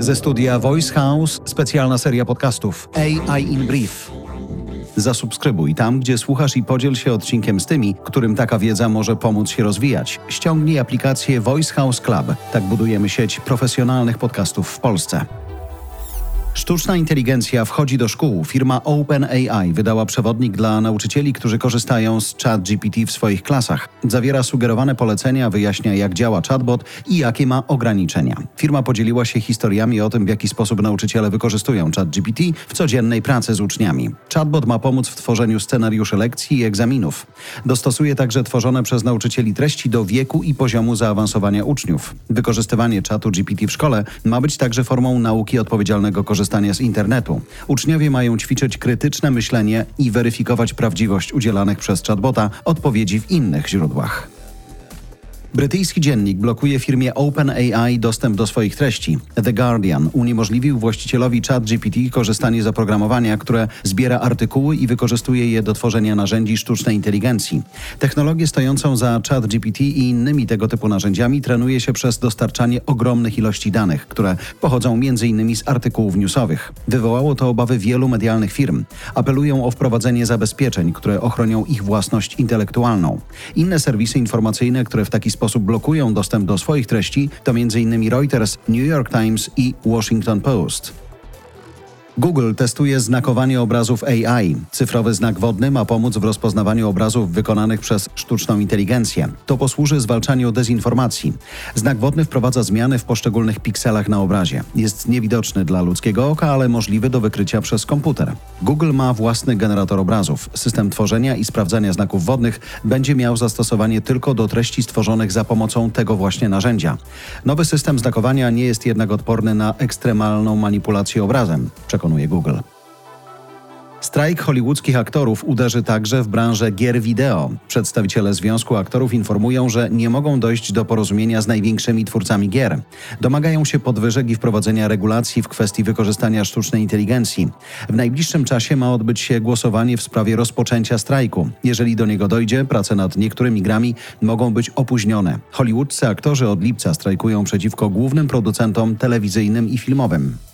Ze studia Voice House specjalna seria podcastów AI in Brief. Zasubskrybuj tam, gdzie słuchasz i podziel się odcinkiem z tymi, którym taka wiedza może pomóc się rozwijać. Ściągnij aplikację Voice House Club. Tak budujemy sieć profesjonalnych podcastów w Polsce. Sztuczna inteligencja wchodzi do szkół. Firma OpenAI wydała przewodnik dla nauczycieli, którzy korzystają z ChatGPT w swoich klasach. Zawiera sugerowane polecenia, wyjaśnia jak działa chatbot i jakie ma ograniczenia. Firma podzieliła się historiami o tym, w jaki sposób nauczyciele wykorzystują ChatGPT w codziennej pracy z uczniami. Chatbot ma pomóc w tworzeniu scenariuszy lekcji i egzaminów. Dostosuje także tworzone przez nauczycieli treści do wieku i poziomu zaawansowania uczniów. Wykorzystywanie czatu GPT w szkole ma być także formą nauki odpowiedzialnego korzystania korzystania z internetu. Uczniowie mają ćwiczyć krytyczne myślenie i weryfikować prawdziwość udzielanych przez chatbota odpowiedzi w innych źródłach. Brytyjski dziennik blokuje firmie OpenAI dostęp do swoich treści. The Guardian uniemożliwił właścicielowi ChatGPT korzystanie z oprogramowania, które zbiera artykuły i wykorzystuje je do tworzenia narzędzi sztucznej inteligencji. Technologię stojącą za ChatGPT i innymi tego typu narzędziami trenuje się przez dostarczanie ogromnych ilości danych, które pochodzą m.in. z artykułów newsowych. Wywołało to obawy wielu medialnych firm. Apelują o wprowadzenie zabezpieczeń, które ochronią ich własność intelektualną. Inne serwisy informacyjne, które w taki sposób sposób blokują dostęp do swoich treści to m.in. Reuters, New York Times i Washington Post. Google testuje znakowanie obrazów AI. Cyfrowy znak wodny ma pomóc w rozpoznawaniu obrazów wykonanych przez sztuczną inteligencję. To posłuży zwalczaniu dezinformacji. Znak wodny wprowadza zmiany w poszczególnych pikselach na obrazie. Jest niewidoczny dla ludzkiego oka, ale możliwy do wykrycia przez komputer. Google ma własny generator obrazów. System tworzenia i sprawdzania znaków wodnych będzie miał zastosowanie tylko do treści stworzonych za pomocą tego właśnie narzędzia. Nowy system znakowania nie jest jednak odporny na ekstremalną manipulację obrazem. Przekonuje przekonuje Google. Strajk hollywoodzkich aktorów uderzy także w branżę gier wideo. Przedstawiciele Związku Aktorów informują, że nie mogą dojść do porozumienia z największymi twórcami gier. Domagają się podwyżek i wprowadzenia regulacji w kwestii wykorzystania sztucznej inteligencji. W najbliższym czasie ma odbyć się głosowanie w sprawie rozpoczęcia strajku. Jeżeli do niego dojdzie, prace nad niektórymi grami mogą być opóźnione. Hollywoodscy aktorzy od lipca strajkują przeciwko głównym producentom telewizyjnym i filmowym.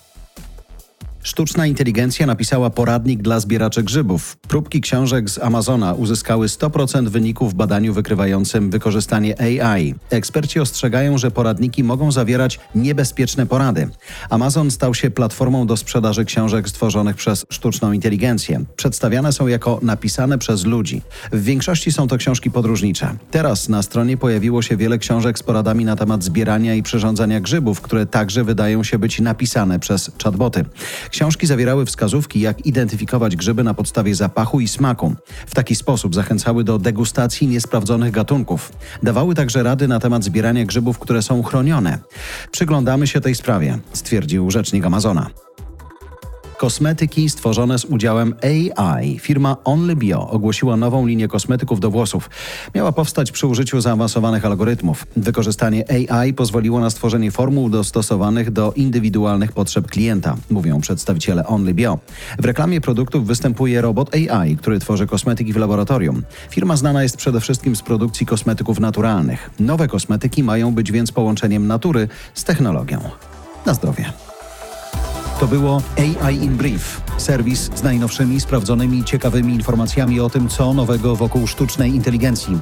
Sztuczna inteligencja napisała poradnik dla zbieraczy grzybów. Próbki książek z Amazona uzyskały 100% wyników w badaniu wykrywającym wykorzystanie AI. Eksperci ostrzegają, że poradniki mogą zawierać niebezpieczne porady. Amazon stał się platformą do sprzedaży książek stworzonych przez sztuczną inteligencję. Przedstawiane są jako napisane przez ludzi. W większości są to książki podróżnicze. Teraz na stronie pojawiło się wiele książek z poradami na temat zbierania i przyrządzania grzybów, które także wydają się być napisane przez chatboty. Książki zawierały wskazówki, jak identyfikować grzyby na podstawie zapachu i smaku. W taki sposób zachęcały do degustacji niesprawdzonych gatunków. Dawały także rady na temat zbierania grzybów, które są chronione. Przyglądamy się tej sprawie, stwierdził rzecznik Amazona. Kosmetyki stworzone z udziałem AI. Firma Only Bio ogłosiła nową linię kosmetyków do włosów. Miała powstać przy użyciu zaawansowanych algorytmów. Wykorzystanie AI pozwoliło na stworzenie formuł dostosowanych do indywidualnych potrzeb klienta, mówią przedstawiciele Only Bio. W reklamie produktów występuje robot AI, który tworzy kosmetyki w laboratorium. Firma znana jest przede wszystkim z produkcji kosmetyków naturalnych. Nowe kosmetyki mają być więc połączeniem natury z technologią. Na zdrowie. To było AI in Brief, serwis z najnowszymi, sprawdzonymi, ciekawymi informacjami o tym, co nowego wokół sztucznej inteligencji.